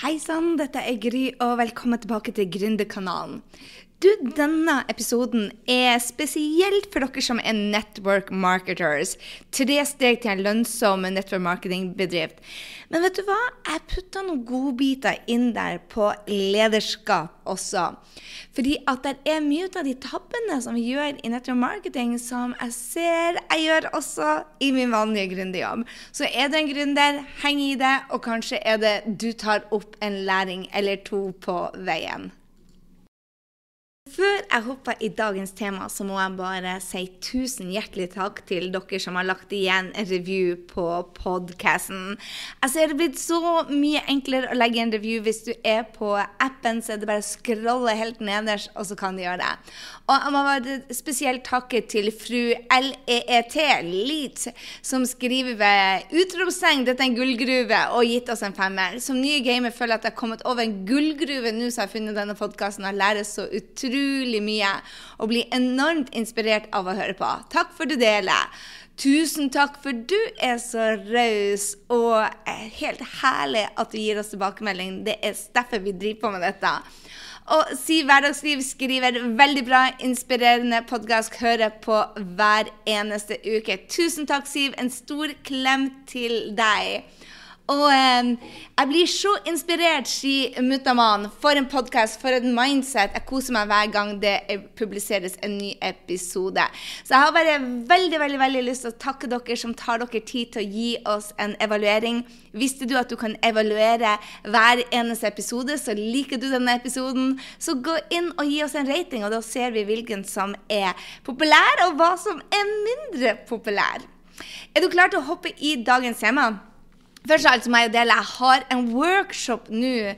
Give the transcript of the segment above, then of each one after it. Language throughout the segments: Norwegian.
Hei sann, dette er Gry, og velkommen tilbake til Gründerkanalen. Du, denne episoden er spesielt for dere som er network marketers. Tre steg til en lønnsom network marketing-bedrift. Men vet du hva? Jeg putta noen godbiter inn der på lederskap også. Fordi at det er mye av de tabbene som vi gjør i network marketing, som jeg ser jeg gjør også i min vanlige gründerjobb. Så er du en gründer, heng i det, og kanskje er det du tar opp en læring eller to på veien. Før jeg hopper i dagens tema, så må jeg bare si tusen hjertelig takk til dere som har lagt igjen en review på podkasten. Ser det er blitt så mye enklere å legge en review hvis du er på appen, så er det bare å scrolle helt nederst, og så kan du gjøre det. Og jeg må bare spesielt takke til fru LEET, Leet, som skriver ved utropstegn 'Dette er en gullgruve', og gitt oss en femmer. Som nye gamer føler jeg at jeg har kommet over en gullgruve nå som jeg har funnet denne podkasten, og lærer så utrolig utrolig mye og blir enormt inspirert av å høre på. Takk for du deler. Tusen takk for du er så raus, og helt herlig at du gir oss tilbakemelding. Det er derfor vi driver på med dette. Og Si Hverdagsliv skriver veldig bra, inspirerende podkast. Hører på hver eneste uke. Tusen takk, Siv. En stor klem til deg. Og eh, jeg blir så inspirert, sier Muttaman. For en podkast, for et mindset. Jeg koser meg hver gang det publiseres en ny episode. Så jeg har bare veldig veldig, veldig lyst til å takke dere som tar dere tid til å gi oss en evaluering. Visste du at du kan evaluere hver eneste episode, så liker du denne episoden, så gå inn og gi oss en rating, og da ser vi hvilken som er populær, og hva som er mindre populær. Er du klar til å hoppe i dagens tema? Først av alt må jeg dele, jeg har en workshop nå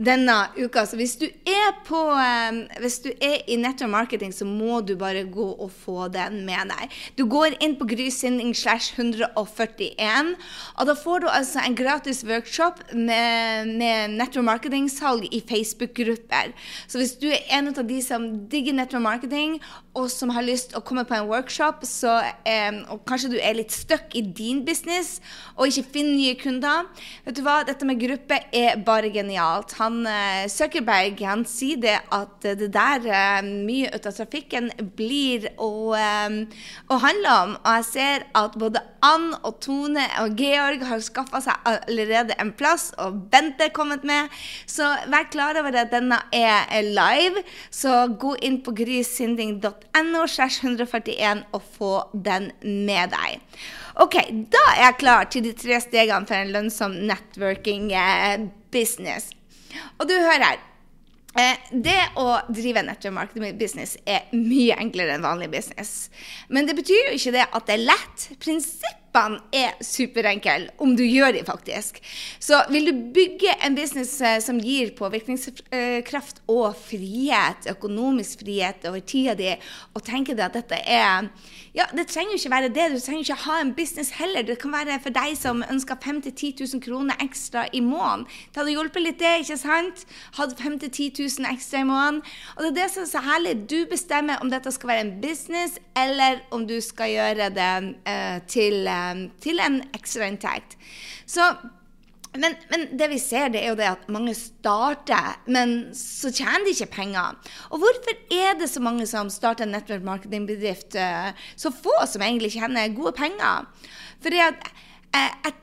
denne uka. Så hvis du er på um, Hvis du er i nettopp marketing, så må du bare gå og få den med deg. Du går inn på Grysynding slash 141, og da får du altså en gratis workshop med, med nettopp marketing-salg i Facebook-grupper. Så hvis du er en av de som digger nettopp marketing, og som har lyst å komme på en workshop, så, eh, og kanskje du er litt stuck i din business og ikke finner nye kunder. Vet du hva, dette med gruppe er bare genialt. Han eh, Zuckerberg han sier det at det der eh, mye ut av trafikken blir å, å handle om. Og jeg ser at både Ann og Tone og Georg har skaffa seg allerede en plass, og Bente er kommet med. Så vær klar over at denne er live. Så gå inn på grysynding.no 141 og få den med deg. OK, da er jeg klar til de tre stegene for en lønnsom networking eh, business. Og du hører her. Eh, det å drive network marketing business er mye enklere enn vanlig business. Men det betyr jo ikke det at det er lett. Prinsipp prinsippene er superenkle, om du gjør de faktisk. Så vil du bygge en business eh, som gir påvirkningskraft og frihet, økonomisk frihet over tida di, og tenker deg at dette er Ja, det trenger jo ikke være det. Du trenger ikke ha en business heller. Det kan være for deg som ønsker 5 000-10 000 kroner ekstra i måneden. Det hadde hjulpet litt, det, ikke sant? Hatt 5 000-10 000 ekstra i måneden. Og det er det som er så herlig. Du bestemmer om dette skal være en business, eller om du skal gjøre det eh, til eh, til en ekstrainntekt. Så men, men, det vi ser, det er jo det at mange starter, men så tjener de ikke penger. Og hvorfor er det så mange som starter en network marketing-bedrift, uh, så få som egentlig tjener gode penger? Fordi jeg, jeg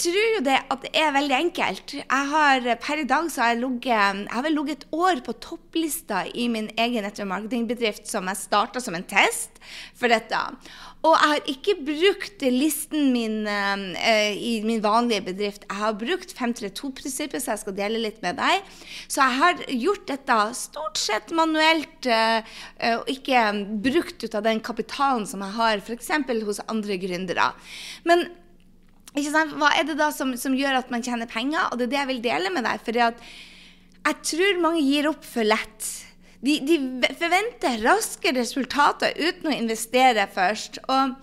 tror jo det at det er veldig enkelt. Jeg har, per i dag så har jeg ligget, jeg har vel ligget et år på topplista i min egen network marketing-bedrift som jeg starta som en test for dette. Og jeg har ikke brukt listen min uh, i min vanlige bedrift. Jeg har brukt 532-prinsippet, så jeg skal dele litt med deg. Så jeg har gjort dette stort sett manuelt, uh, og ikke brukt ut av den kapitalen som jeg har f.eks. hos andre gründere. Men hva er det da som, som, gjør at man tjener penger? Og det er det jeg vil dele med deg. For jeg tror mange gir opp for lett. De, de, forventer raske resultater uten å investere først. Og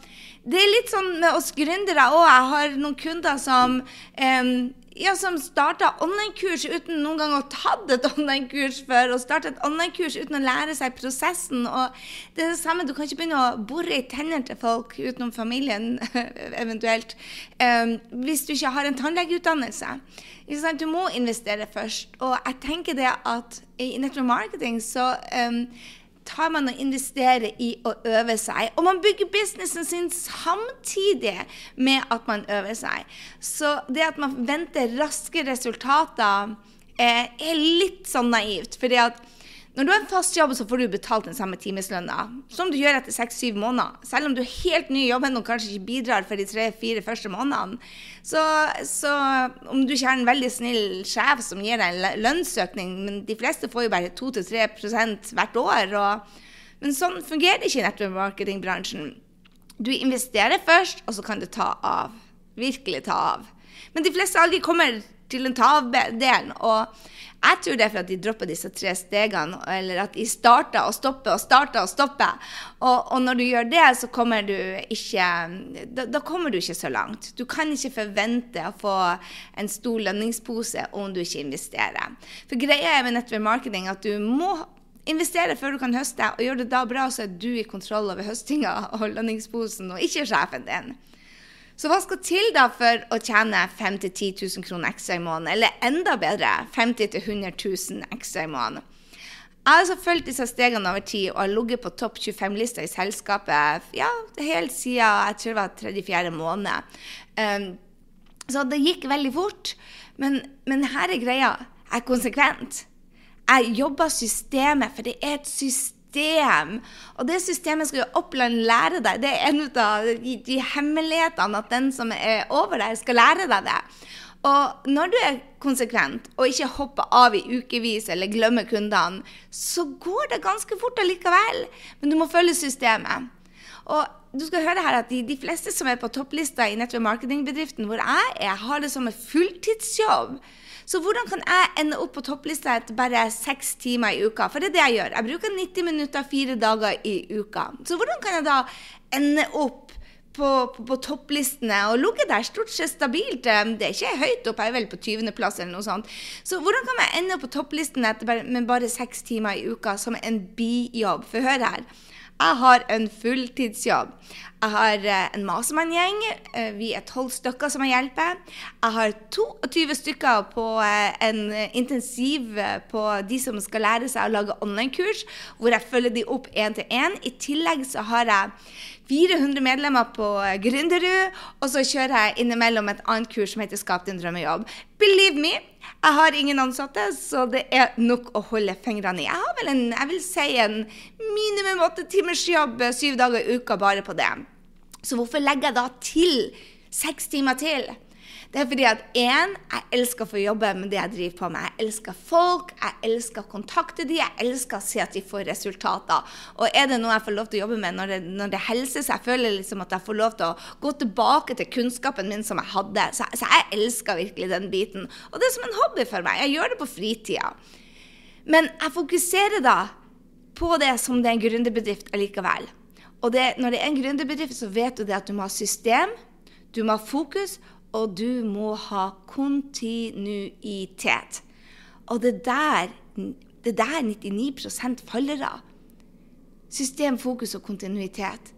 det er litt sånn med oss gründere òg. Jeg har noen kunder som um, ja, som starta online-kurs uten noen gang å ha tatt et online-kurs før, og starta et online-kurs uten å lære seg prosessen. Og det er det samme, du kan ikke begynne å bore i tennene til folk utenom familien, eventuelt, um, hvis du ikke har en tannlegeutdannelse. Du må investere først. Og jeg tenker det at i nettopp marketing så um, tar man og investerer i å øve seg. Og man bygger businessen sin samtidig med at man øver seg. Så det at man venter raske resultater, eh, er litt sånn naivt. fordi at når du har en fast jobb, så får du betalt den samme timeslønna som du gjør etter seks-syv måneder. Selv om du er helt ny i jobben og kanskje ikke bidrar for de tre-fire første månedene. Så, så, om du ikke har en veldig snill sjef som gir deg en lønnsøkning, men de fleste får jo bare 2-3 hvert år. Og, men sånn fungerer det ikke i nettmarketingbransjen. Du investerer først, og så kan det ta av. Virkelig ta av. Men de fleste aldri kommer til den ta-av-delen. Og jeg tror det er for at de dropper disse tre stegene, eller at de starter og stopper og starter og stopper. Og, og når du gjør det, så kommer du ikke da, da, kommer du ikke så langt. Du kan ikke forvente å få en stor lønningspose om du ikke investerer. For greia er med nettopp marketing at du må investere før du kan høste, og gjør det da bra, så er du i kontroll over høstinga og lønningsposen, og ikke sjefen din. Så hva skal til da for å tjene 5 000-10 000 kroner ekstra i måneden? Eller enda bedre 50 000-100 000 ekstra i måneden. Jeg har altså fulgt disse stegene over tid og har ligget på topp 25-lista i selskapet ja, helt siden jeg tror det var tredje-fjerde måned. Um, så det gikk veldig fort. Men, men her er greia. Jeg er konsekvent. Jeg jobber systemet, for det er et system system. Og det systemet skal jo Oppland lære deg. Det er en av de, de hemmelighetene at den som er over deg, skal lære deg det. Og når du er konsekvent og ikke hopper av i ukevis eller glemmer kundene, så går det ganske fort allikevel. Men du må følge systemet. Og du skal høre her at de, de fleste som er på topplista i nettopp marketingbedriften hvor jeg er, har det som en fulltidsjobb. Så hvordan kan jeg ende opp på topplista etter bare seks timer i uka? For det er det jeg gjør. Jeg bruker 90 minutter fire dager i uka. Så hvordan kan jeg da ende opp på, på, på, topplistene og ligge der stort sett stabilt. Det er ikke høyt opp, jeg er vel på 20.-plass eller noe sånt. Så hvordan kan jeg ende opp på topplisten med bare seks timer i uka som en bijobb? For hør her. Jeg har en fulltidsjobb. Jeg har eh, en masemanngjeng. Eh, vi er tolv stykker som jeg hjelper. Jeg har 22 stykker på eh, en intensiv på de som skal lære seg å lage online-kurs, hvor jeg følger de opp én til én. I tillegg så har jeg 400 medlemmer på Gründerud, og så kjører jeg innimellom et annet kurs som heter Skap din drømmejobb. Believe me, jeg har ingen ansatte, så det er nok å holde fingrene i. Jeg har vel en, jeg vil si en minimum åtte timers jobb syv dager i uka bare på det. Så hvorfor legger jeg da til seks timer til? Det er fordi at én, jeg elsker å få jobbe med det jeg driver på med. Jeg elsker folk, jeg elsker å kontakte de, jeg elsker å se at de får resultater. Og er det noe jeg får lov til å jobbe med når det, når det helser, så jeg føler liksom at jeg får lov til å gå tilbake til kunnskapen min som jeg hadde. Så, så jeg elsker virkelig den biten. Og det er som en hobby for meg. Jeg gjør det på fritida. Men jeg fokuserer da på det som det er en gründerbedrift allikevel. Og det, når det er en gründerbedrift, så vet du det at du må ha system, du må ha fokus, og du må ha kontinuitet. Og det der, det der 99% faller av. System, fokus og kontinuitet.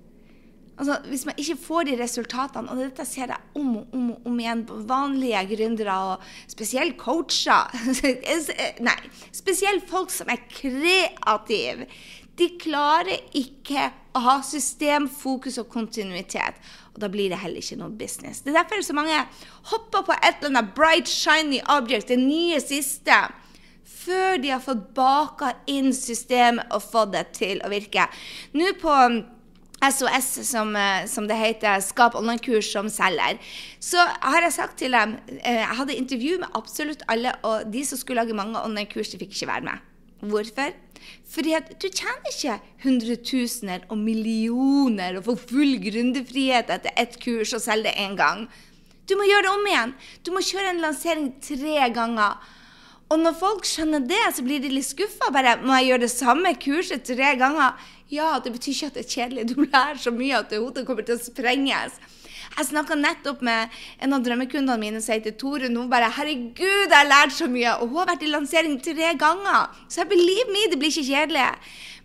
Altså, hvis man ikke får de resultatene, og dette ser jeg om og om, om igjen på vanlige gründere, og spesielt coacher Nei, spesielt folk som er kreative. De klarer ikke å ha system, fokus og kontinuitet. Og da blir det heller ikke noe business. Det er derfor så mange hopper på et eller annet bright, shiny object, det nye siste, før de har fått baka inn systemet og fått det til å virke. Nå på SOS, som, eh, som, det heter, Skap online-kurs som selger. Så har jeg sagt til dem eh, Jeg hadde intervju med absolutt alle, og de som skulle lage mange online-kurs, de fikk ikke være med. Hvorfor? Fordi at du tjener ikke hundretusener og millioner og får full grundefrihet etter ett kurs og selger det én gang. Du må gjøre det om igjen. Du må kjøre en lansering tre ganger. Og når folk skjønner det, så blir de litt skuffa. Bare må jeg gjøre det samme kurset tre ganger? Ja, det betyr ikke at det er kjedelig. Du lærer så mye at hodet kommer til å sprenges. Jeg snakka nettopp med en av drømmekundene mine som heter Tore. Hun bare 'Herregud, jeg har lært så mye!' Og hun har vært i lansering tre ganger. Så jeg believe me, det blir ikke kjedelig.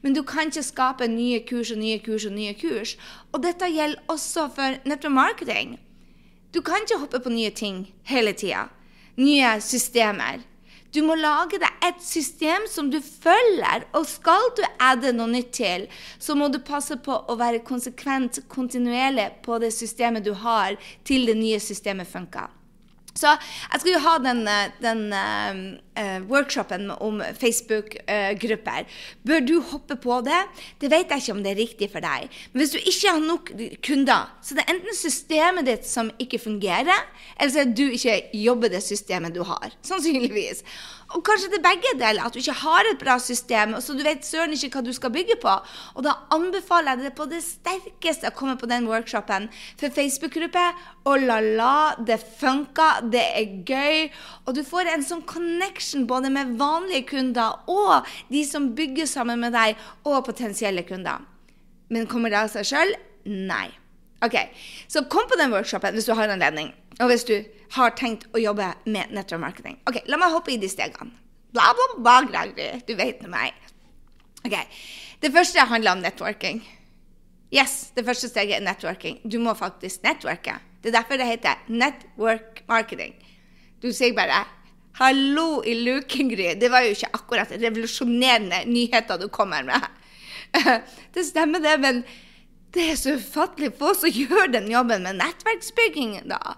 Men du kan ikke skape nye kurs og nye kurs og nye kurs. Og dette gjelder også for nettopp marketing. Du kan ikke hoppe på nye ting hele tida. Nye systemer. Du må lage deg et system som du følger, og skal du adde noe nytt til, så må du passe på å være konsekvent, kontinuerlig på det systemet du har, til det nye systemet funker. Så jeg skal jo ha den, eh, den uh, workshopen om Facebook-grupper. Bør du hoppe på det? Det vet jeg ikke om det er riktig for deg. Men hvis du ikke har nok kunder, så det er enten systemet ditt som ikke fungerer, eller så er du ikke jobber det systemet du har. Sannsynligvis. Og kanskje det er begge deler, at du ikke har et bra system, så du vet søren ikke hva du skal bygge på. Og da anbefaler jeg deg på det sterkeste å komme på den workshopen for Facebook-gruppe. Og la la, det funker, det er gøy. Og du får en sånn connection både med vanlige kunder og de som bygger sammen med deg, og potensielle kunder. Men kommer det av seg sjøl? Nei. Ok, Så kom på den workshopen hvis du har anledning, og hvis du har tenkt å jobbe med nettopp marketing. Ok, La meg hoppe i de stegene. Bla, bla, bla, Gregory. Du vet med meg. Ok, Det første handler om networking. Yes, det første steget er networking. Du må faktisk networke. Det er derfor det heter network marketing. Du sier bare 'hallo i luken, Gry'. Det var jo ikke akkurat revolusjonerende nyheter du kommer med. Det stemmer, det, men det er så ufattelig få som gjør den jobben med nettverksbygging. da.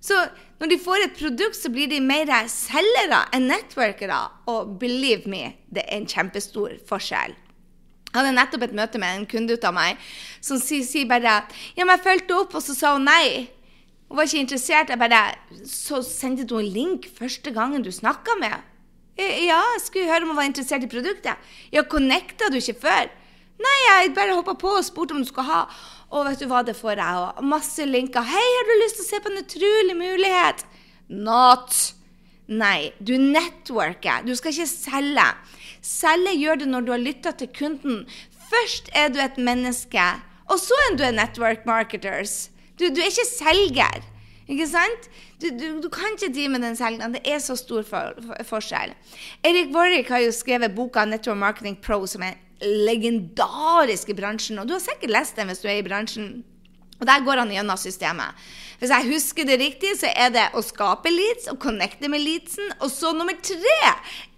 Så når de får et produkt, så blir de mer selgere enn networkere. Og believe me, det er en kjempestor forskjell. Jeg hadde nettopp et møte med en kunde ut av meg som sier, sier bare Ja, men jeg fulgte opp, og så sa hun nei. Hun var ikke interessert. Jeg bare Så sendte du en link første gangen du snakka med Ja, jeg skulle høre om hun var interessert i produktet. Ja, connecta du ikke før? Nei, jeg bare hoppa på og spurte om du skulle ha. Og vet du hva, det får jeg òg. Masse linker. Hei, har du lyst til å se på en utrolig mulighet? Not. Nei, du networker. Du skal ikke selge. Selge gjør du når du har lytta til kunden. Først er du et menneske, og så er du en network marketers. Du, du er ikke selger. Ikke sant? Du, du, du, kan ikke drive med den selgeren. Det er så stor for, for, forskjell. Erik Warwick har jo skrevet boka 'Network Marketing Pro', som er legendarisk i bransjen. Og du har sikkert lest den hvis du er i bransjen. Og der går han gjennom systemet. Hvis jeg husker det riktig, så er det å skape leads og connecte med leadsen. Og så nummer tre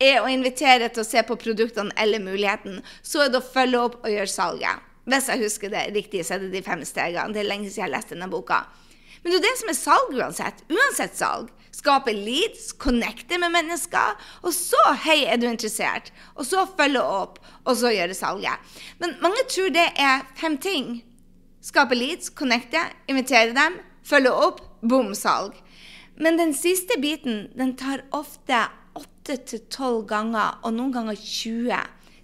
er å invitere til å se på produktene eller muligheten. Så er det å følge opp og gjøre salget. Hvis jeg husker det riktig, så er det de fem stegene. Det er lenge siden jeg har lest denne boka. Men det er det som er salg uansett. Uansett salg. Skape leads, connecte med mennesker, og så hei, er du interessert? Og så følge opp, og så gjøre salget. Men mange tror det er fem ting. Skape leads, connecte, invitere dem, følge opp, bom, salg. Men den siste biten den tar ofte åtte til tolv ganger, og noen ganger 20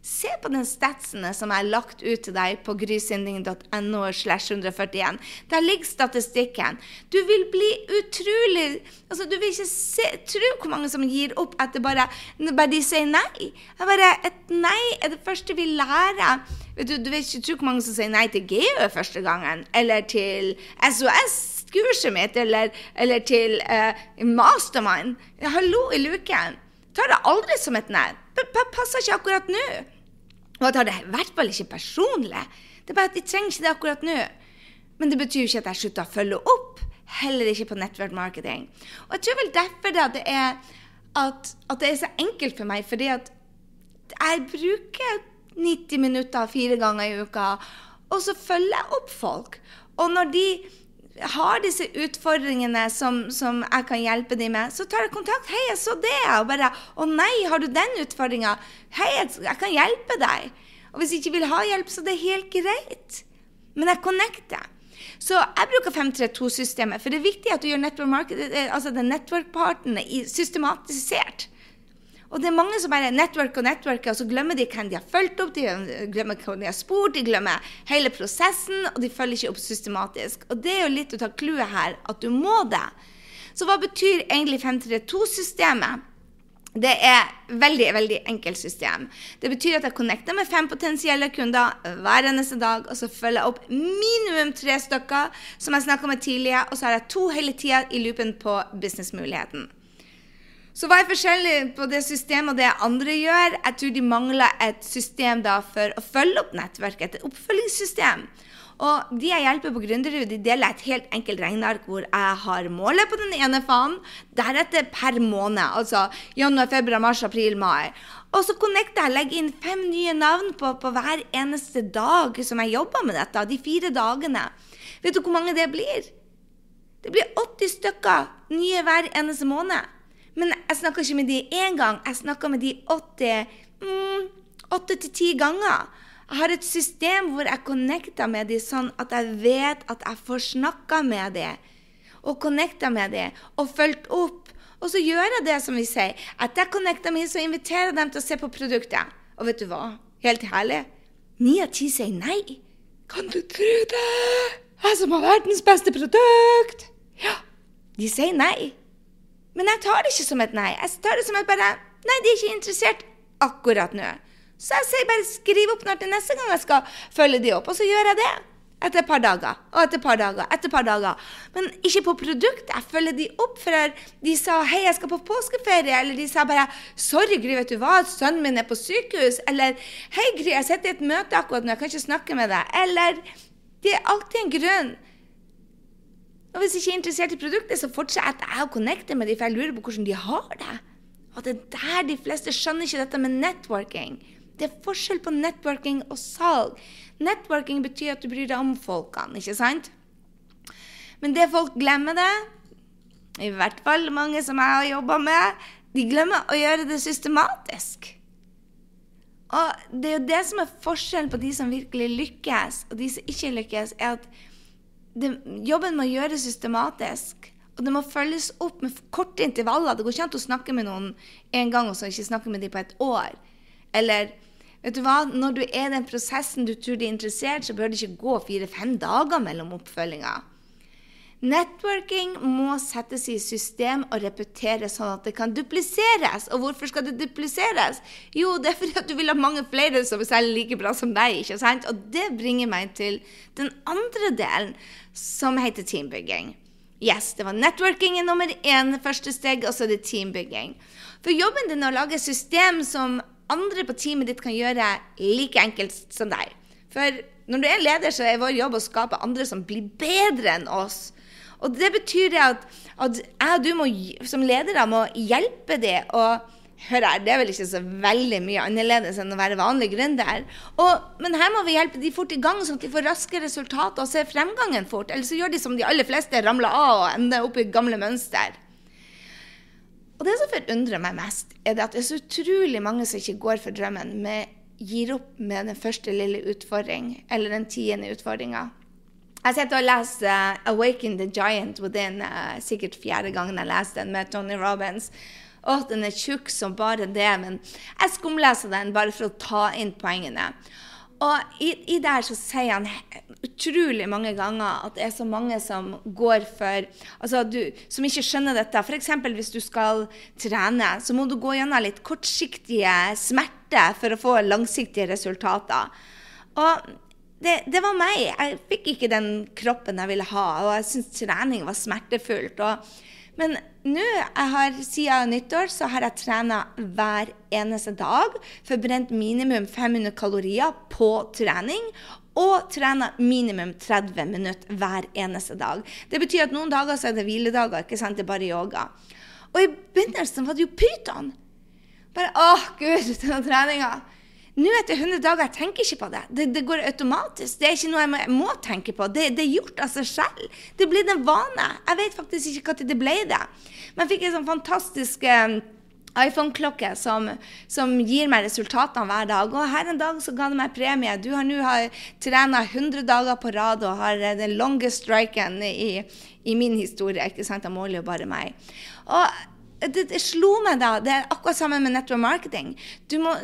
Se på den statsene som jeg har lagt ut til deg på grysynding.no. slash 141. Der ligger statistikken. Du vil bli utrolig altså Du vil ikke se, tro hvor mange som gir opp etter bare, bare de sier nei. Bare, et nei er det første vi lærer. Du, du vil ikke tro hvor mange som sier nei til GU første gangen, eller til SOS mitt, eller, eller til uh, Mastermind. Hallo i luken. Tar det aldri som et nei. P passer ikke akkurat nå. Og jeg tar det i hvert fall ikke personlig. Det er bare at de trenger ikke det akkurat nå. Men det betyr jo ikke at jeg slutter å følge opp. Heller ikke på network marketing. Og jeg tror vel derfor det, det er at, at, det er så enkelt for meg. Fordi at jeg bruker 90 minutter fire ganger i uka, og så følger jeg opp folk. Og når de har disse utfordringene som, som, jeg kan hjelpe dem med, så tar jeg kontakt. 'Hei, jeg så det.' Og bare 'Å nei, har du den utfordringa?' 'Hei, jeg kan hjelpe deg.' Og hvis jeg ikke vil ha hjelp, så det er helt greit. Men jeg connecter. Så jeg bruker 532-systemet, for det er viktig at du gjør network eh, altså network-parten systematisert. Og det er mange som bare networker og networker, og så glemmer de hvem de har fulgt opp, de glemmer hvem de har spurt, de glemmer hele prosessen, og de følger ikke opp systematisk. Og det er jo litt ut av clouet her, at du må det. Så hva betyr egentlig 532-systemet? Det er veldig veldig enkelt system. Det betyr at jeg connecter med fem potensielle kunder hver eneste dag, og så følger jeg opp minimum tre stykker som jeg snakka med tidligere, og så har jeg to hele tida i loopen på businessmuligheten. Så hva er forskjellig på det systemet og det andre gjør? Jeg tror de mangler et system da for å følge opp nettverket, et oppfølgingssystem. Og de jeg hjelper på Gründerud, de deler et helt enkelt regneark hvor jeg har målet på den ene fanen, deretter per måned, altså januar, februar, mars, april, mai. Og så connecter jeg, legger inn fem nye navn på, på hver eneste dag som jeg jobber med dette, de fire dagene. Vet du hvor mange det blir? Det blir 80 stykker nye hver eneste måned. Men jeg snakker ikke med de én gang, jeg snakker med de åtte mm, til ti ganger. Jeg har et system hvor jeg connecter med dem sånn at jeg vet at jeg får snakka med dem. Og connecta med dem og fulgt opp. Og så gjør jeg det som vi sier. Etter jeg connecta med dem, så inviterer jeg dem til å se på produktet. Og vet du hva? Helt herlig. Ni av ti sier nei. Kan du tro det? Jeg som har verdens beste produkt. Ja, de sier nei. Men jeg tar det ikke som et nei. Jeg tar det som et bare Nei, de er ikke interessert akkurat nå. Så jeg sier bare skriv opp når til neste gang jeg skal følge de opp, og så gjør jeg det. Etter et par dager, og etter et par dager, etter et par dager. Men ikke på produkt. Jeg følger de opp før de sa 'hei, jeg skal på påskeferie', eller de sa bare 'sorry, Gry, vet du hva, sønnen min er på sykehus', eller 'hei, Gry, jeg sitter i et møte akkurat nå, jeg kan ikke snakke med deg', eller Det er alltid en grunn. Og hvis jeg ikke er interessert i produktet, så fortsetter jeg å connecte med dem, for jeg lurer på hvordan de har det. Og det er der de fleste skjønner ikke dette med networking. Det er forskjell på networking og salg. Networking betyr at du bryr deg om folkene, ikke sant? Men det folk glemmer det, i hvert fall mange som jeg har jobba med, de glemmer å gjøre det systematisk. Og det er jo det som er forskjellen på de som virkelig lykkes, og de som ikke lykkes, er at det, jobben må gjøres systematisk. Og det må følges opp med korte intervaller. Det går ikke an å snakke med noen en gang og så ikke snakke med dem på et år. Eller vet du hva, når du er i den prosessen du tror de er interessert, så bør det ikke gå fire-fem dager mellom oppfølginga. Networking må settes i system og repeteres sånn at det kan dupliseres. Og hvorfor skal det dupliseres? Jo, det er fordi at du vil ha mange flere som selger like bra som deg. ikke sant? Og det bringer meg til den andre delen, som heter teambygging. Yes, det var networking i nummer én, første steg, og så er det teambygging. For jobben din er å lage system som andre på teamet ditt kan gjøre like enkelt som deg. For når du er leder, så er vår jobb å skape andre som blir bedre enn oss. Og det betyr at, at jeg og du må, som ledere må hjelpe det. og Hør her, det er vel ikke så veldig mye annerledes enn å være vanlig gründer. Og, men her må vi hjelpe de fort i gang, sånn at de får raske resultater og ser fremgangen fort. Ellers så gjør de som de aller fleste, ramler av og ender opp i gamle mønster. Og det som forundrer meg mest, er det at det er så utrolig mange som ikke går for drømmen, men gir opp med den første lille utfordring, eller den tiende utfordringa. Jeg sitter og leser uh, 'Awaken the Giant Within', uh, sikkert fjerde gangen jeg leser den, med Tony Robins. Å, den er tjukk som bare det, men jeg skumleser den bare for å ta inn poengene. Og i, i der så sier han utrolig mange ganger at det er så mange som går for Altså du, som ikke skjønner dette. F.eks. hvis du skal trene, så må du gå gjennom litt kortsiktige smerter for å få langsiktige resultater. Og det, det, var meg. Jeg fikk ikke den kroppen jeg ville ha, og jeg syntes trening var smertefullt. Og, men nå, siden nyttår, så har jeg trena hver eneste dag. Forbrent minimum 500 kalorier på trening. Og trena minimum 30 minutter hver eneste dag. Det betyr at noen dager så er det hviledager, ikke sant? det er bare yoga. Og i begynnelsen var det jo pyton. Bare åh, gud, denne treninga. Nå etter 100 dager jeg tenker ikke på det. det. det. går automatisk. Det er ikke noe jeg må, må tenke på. Det, det, er gjort av seg selv. Det blir en vane. Jeg vet faktisk ikke når det ble det. Men jeg fikk en sånn fantastisk um, iPhone-klokke som, som, gir meg resultatene hver dag. Og her en dag så ga det meg premie. Du har nå trena 100 dager på rad og har eh, den longest striken i, i min historie. ikke sant? Da måler jo bare meg. Og det, det, slo meg da. Det er akkurat sammen med network marketing. Du må,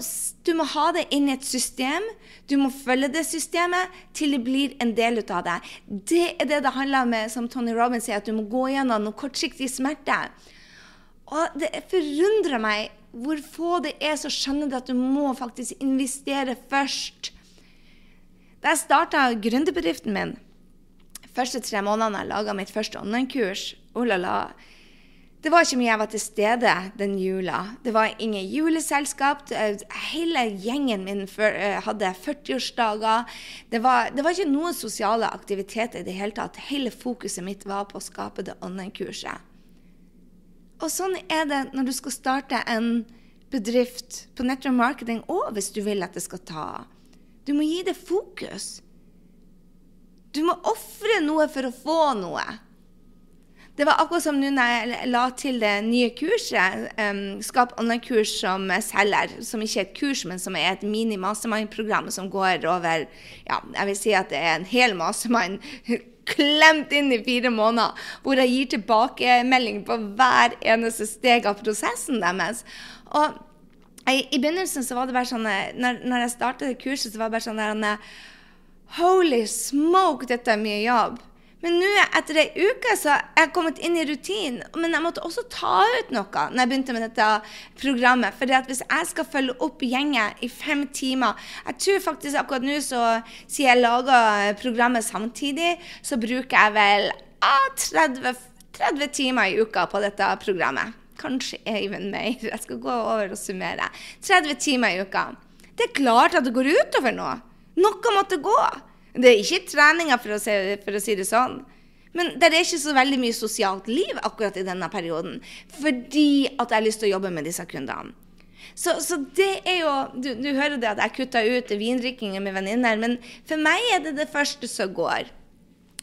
du må, ha det inn i et system. Du må følge det systemet til det blir en del av det. Det er det det handler om, som Tony Robin sier, at du må gå gjennom noe kortsiktig smerte. Og det forundrer meg hvor få det er, så skjønner det at du må faktisk investere først. Da jeg starta gründerbedriften min, første tre månedene jeg laga mitt første online-kurs, oh la la, det var ikke mye jeg var til stede den jula. Det var ingen juleselskap. Hele gjengen min eh, hadde 40-årsdager. Det, det, var ikke noen sosiale aktiviteter i det hele tatt. Hele fokuset mitt var på å skape det online-kurset. Og sånn er det når du skal starte en bedrift på network marketing, og hvis du vil at det skal ta. Du må gi det fokus. Du må ofre noe for å få noe. Det var akkurat som nå når jeg la til det nye kurset, um, Skap online-kurs som selger, som ikke er et kurs, men som er et mini-mastermind-program som går over ja, jeg vil si at det er en hel mastermind klemt inn i fire måneder, hvor jeg gir tilbakemelding på hver eneste steg av prosessen deres. Og I begynnelsen så var det bare sånn Når, når jeg startet kurset, så var det bare sånn der Holy smoke, dette er mye jobb. Men nå, etter ei uke, så er jeg kommet inn i rutinen. Men jeg måtte også ta ut noe når jeg begynte med dette programmet. For hvis jeg skal følge opp gjengen i fem timer Jeg tror faktisk akkurat nå, så siden jeg lager programmet samtidig, så bruker jeg vel ah, 30, 30 timer i uka på dette programmet. Kanskje even mer. Jeg skal gå over og summere. 30 timer i uka. Det er klart at det går utover noe. Noe måtte gå. Det er ikke treninga, for, for, å si det sånn. Men det er ikke så veldig mye sosialt liv akkurat i denne perioden. Fordi at jeg har lyst til å jobbe med disse kundene. Så, så det er jo Du, du hører det at jeg kutta ut vindrikkinger med venninner, men for meg er det det første som går.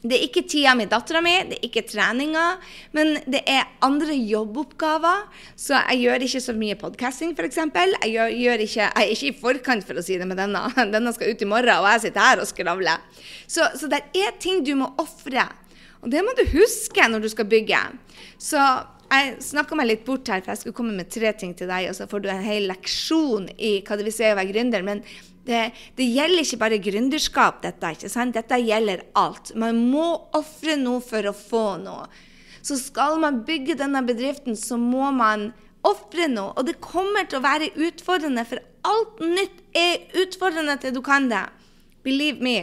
Det er ikke tida med dattera mi, det er ikke treninga, men det er andre jobboppgaver. Så jeg gjør ikke så mye podkasting, f.eks. Jeg, jeg er ikke i forkant, for å si det med denne. Denne skal ut i morgen, og jeg sitter her og skravler. Så, så det er ting du må ofre. Og det må du huske når du skal bygge. Så jeg snakka meg litt bort her, for jeg skulle komme med tre ting til deg, og så får du en hel leksjon i hva det vil si å være gründer. Men det, det, gjelder ikke bare gründerskap, dette. ikke sant? Dette gjelder alt. Man må ofre noe for å få noe. Så skal man bygge denne bedriften, så må man ofre noe. Og det kommer til å være utfordrende, for alt nytt er utfordrende til du kan det. Believe me.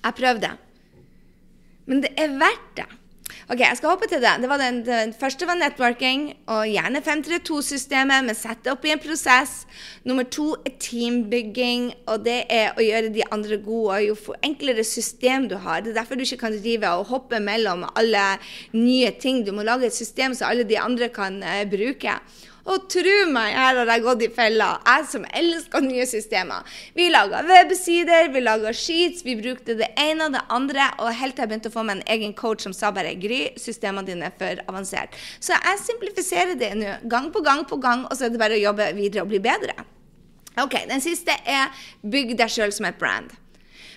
Jeg prøvde. Men det er verdt det. Ok, jeg skal hoppe til det. Det var den, den første var networking, og gjerne 532-systemet, men sett det opp i en prosess. Nummer to er teambygging, og det er å gjøre de andre gode. Jo enklere system du har. Det er derfor du ikke kan drive og hoppe mellom alle nye ting. Du må lage et system så alle de andre kan uh, bruke. Og tro meg, her har jeg gått i fella. Jeg som elsker nye systemer. Vi laga websider, vi laga sheets, vi brukte det ene og det andre. Og helt til jeg begynte å få meg en egen coach som sa bare Gry, systemene dine er for avansert. Så jeg simplifiserer det nå, gang på gang på gang, og så er det bare å jobbe videre og bli bedre. Ok, Den siste er bygg deg sjøl som et brand.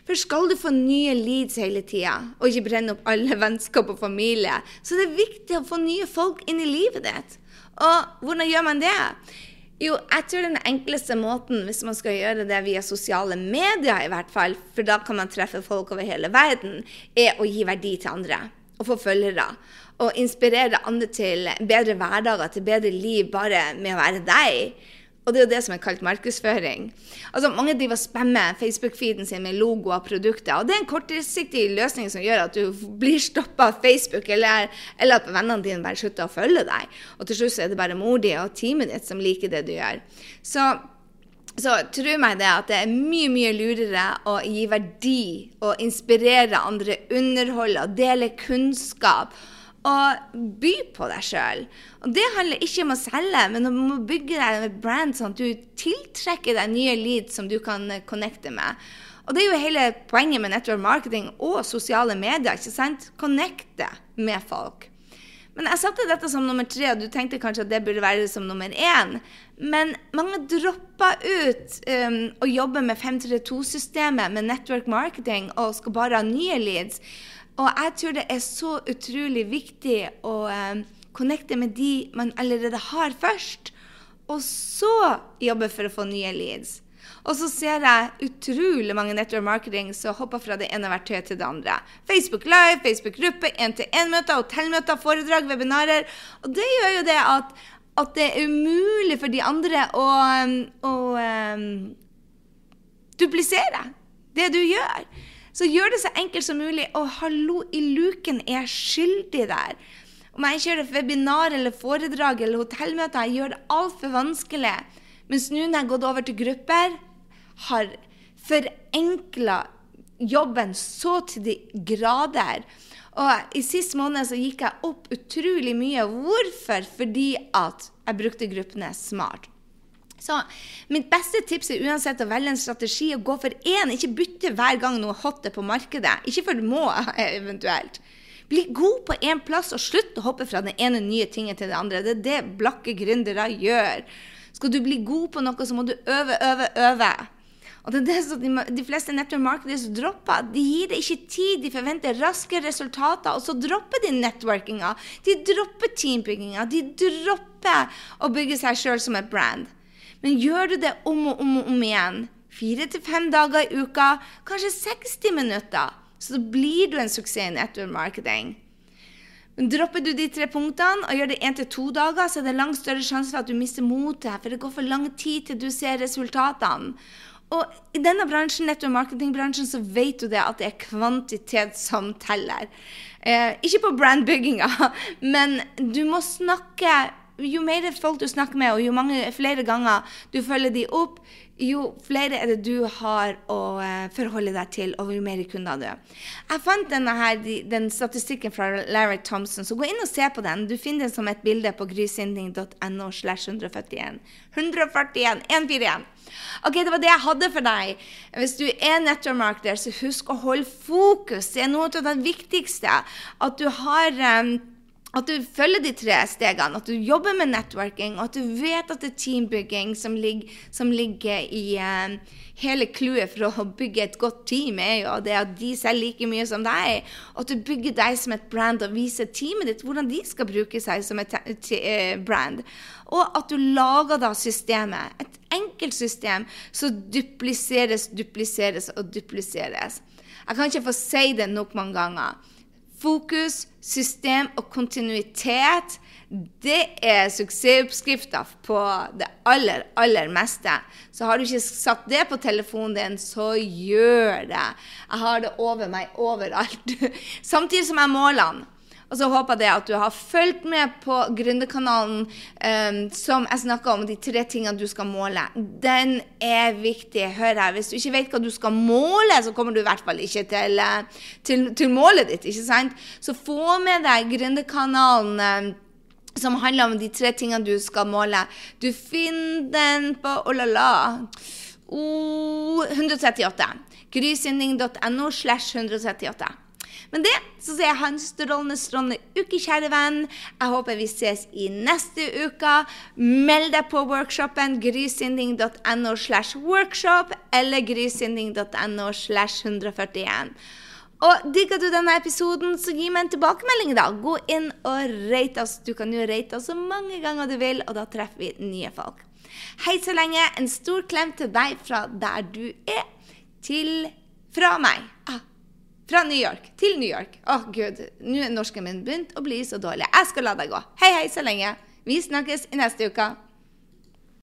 For skal du få nye leads hele tida, og ikke brenne opp alle vennskap og familie, så det er viktig å få nye folk inn i livet ditt. Og hvordan gjør man det? Jo, jeg tror den enkleste måten, hvis man skal gjøre det via sosiale medier, i hvert fall, for da kan man treffe folk over hele verden, er å gi verdi til andre. Og få følgere. Og inspirere andre til bedre hverdager, til bedre liv, bare med å være deg. Og det er jo det som er kalt markedsføring. Altså, Mange driver og spammer Facebook-feeden sin med logo og produkter. Og det er en kortsiktig løsning som gjør at du blir stoppa av Facebook, eller, eller, at vennene dine bare slutter å følge deg. Og til slutt er det bare mor di og teamet ditt som liker det du gjør. Så, så tro meg det at det er mye mye lurere å gi verdi og inspirere andre, underholde og dele kunnskap og by på deg sjøl. Og det handler ikke om å selge, men om å bygge deg et brand sånn at du tiltrekker deg nye leads som du kan eh, connecte med. Og det er jo hele poenget med network marketing og sosiale medier. ikke sant? Connecte med folk. Men jeg satte dette som nummer tre, og du tenkte kanskje at det burde være som nummer én. Men mange dropper ut um, å jobbe med 532-systemet med network marketing og skal bare ha nye leads. Og jeg tror det er så utrolig viktig å eh, connecte med de man allerede har først, og så jobbe for å få nye leads. Og så ser jeg utrolig mange network marketing som hopper fra det ene verktøyet til det andre. Facebook Live, Facebook-gruppe, én-til-én-møter, hotellmøter, foredrag, webinarer. Og det gjør jo det at at det er umulig for de andre å, å um, duplisere det du gjør. Så gjør det så enkelt som mulig. Og hallo, i luken er jeg skyldig der. Om jeg kjører webinar eller foredrag eller hotellmøter, jeg gjør det altfor vanskelig. Mens nå når jeg har gått over til grupper, har forenkla jobben så til de grader. Og i sist måned så gikk jeg opp utrolig mye. Hvorfor? Fordi at jeg brukte gruppene smart. Så mitt beste tips er uansett å velge en strategi og gå for én. Ikke bytte hver gang noe hot er på markedet. Ikke for må, eventuelt. Bli god på én plass, og slutt å hoppe fra den ene nye tingen til det andre. Det er det blakke gründere gjør. Skal du bli god på noe, så må du øve, øve, øve. Og det er det som de, de fleste network marketers dropper. De gir det ikke tid, de forventer raske resultater, og så dropper de networkinga. De dropper teambygginga. De dropper å bygge seg sjøl som et brand. Men gjør du det om og om og om igjen, fire til fem dager i uka, kanskje 60 minutter, så blir du en suksess i network marketing. Men Dropper du de tre punktene og gjør det én til to dager, så er det langt større sjanse for at du mister motet, for det går for lang tid til du ser resultatene. Og i denne bransjen, nettopp marketingbransjen, så vet du det at det er kvantitet som teller. Eh, ikke på brandbygginga, men du må snakke jo mer folk du snakker med, og jo mange, flere ganger du følger de opp, jo flere er det du har å uh, forholde deg til, og jo mer kunder du Jeg fant denne her, den statistikken fra Larry Thompson, så gå inn og se på den. Du finner den som et bilde på grysynding.no slash 141. 141! 141. Ok, Det var det jeg hadde for deg. Hvis du er nettomarketer, så husk å holde fokus. Det er noe av det viktigste. At du har um, at du følger de tre stegene, at du jobber med networking, og at du vet at det er teambygging som ligger, som ligger i uh, hele clouet for å bygge et godt team, er jo det at de selger like mye som deg. Og at du bygger deg som et brand og viser teamet ditt hvordan de skal bruke seg som et uh, brand. Og at du lager da systemet. Et enkelt system som dupliseres, dupliseres og dupliseres. Jeg kan ikke få si det nok mange ganger. Fokus, system og kontinuitet, det er suksessoppskrifta på det aller, aller meste. Så har du ikke satt det på telefonen din, så gjør det. Jeg har det over meg overalt. Samtidig som jeg måler den. Og så håper jeg at du har fulgt med på Gründerkanalen um, som jeg snakka om, de tre tingene du skal måle. Den er viktig. Hør her, hvis du ikke vet hva du skal måle, så kommer du i hvert fall ikke til, eh, til, til målet ditt. ikke sant? Så få med deg Gründerkanalen. Um, som handler om de tre tingene du skal måle. Du finner den på oh la la, oh, 138. Grysynding.no slash 138. Men det så sier jeg ha en strålende, strålende uke, kjære venn. Jeg håper vi ses i neste uke. Meld deg på workshopen grysynding.no slash workshop eller grysynding.no slash 141. Og Digger du denne episoden, så gi meg en tilbakemelding. da. Gå inn og rate oss. Du kan jo rate oss så mange ganger du vil, og da treffer vi nye folk. Hei så lenge. En stor klem til deg fra der du er, til fra meg. Ah. Fra New York til New York. Å, oh, gud. Nå er norsken min begynt å bli så dårlig. Jeg skal la deg gå. Hei, hei så lenge. Vi snakkes i neste uke.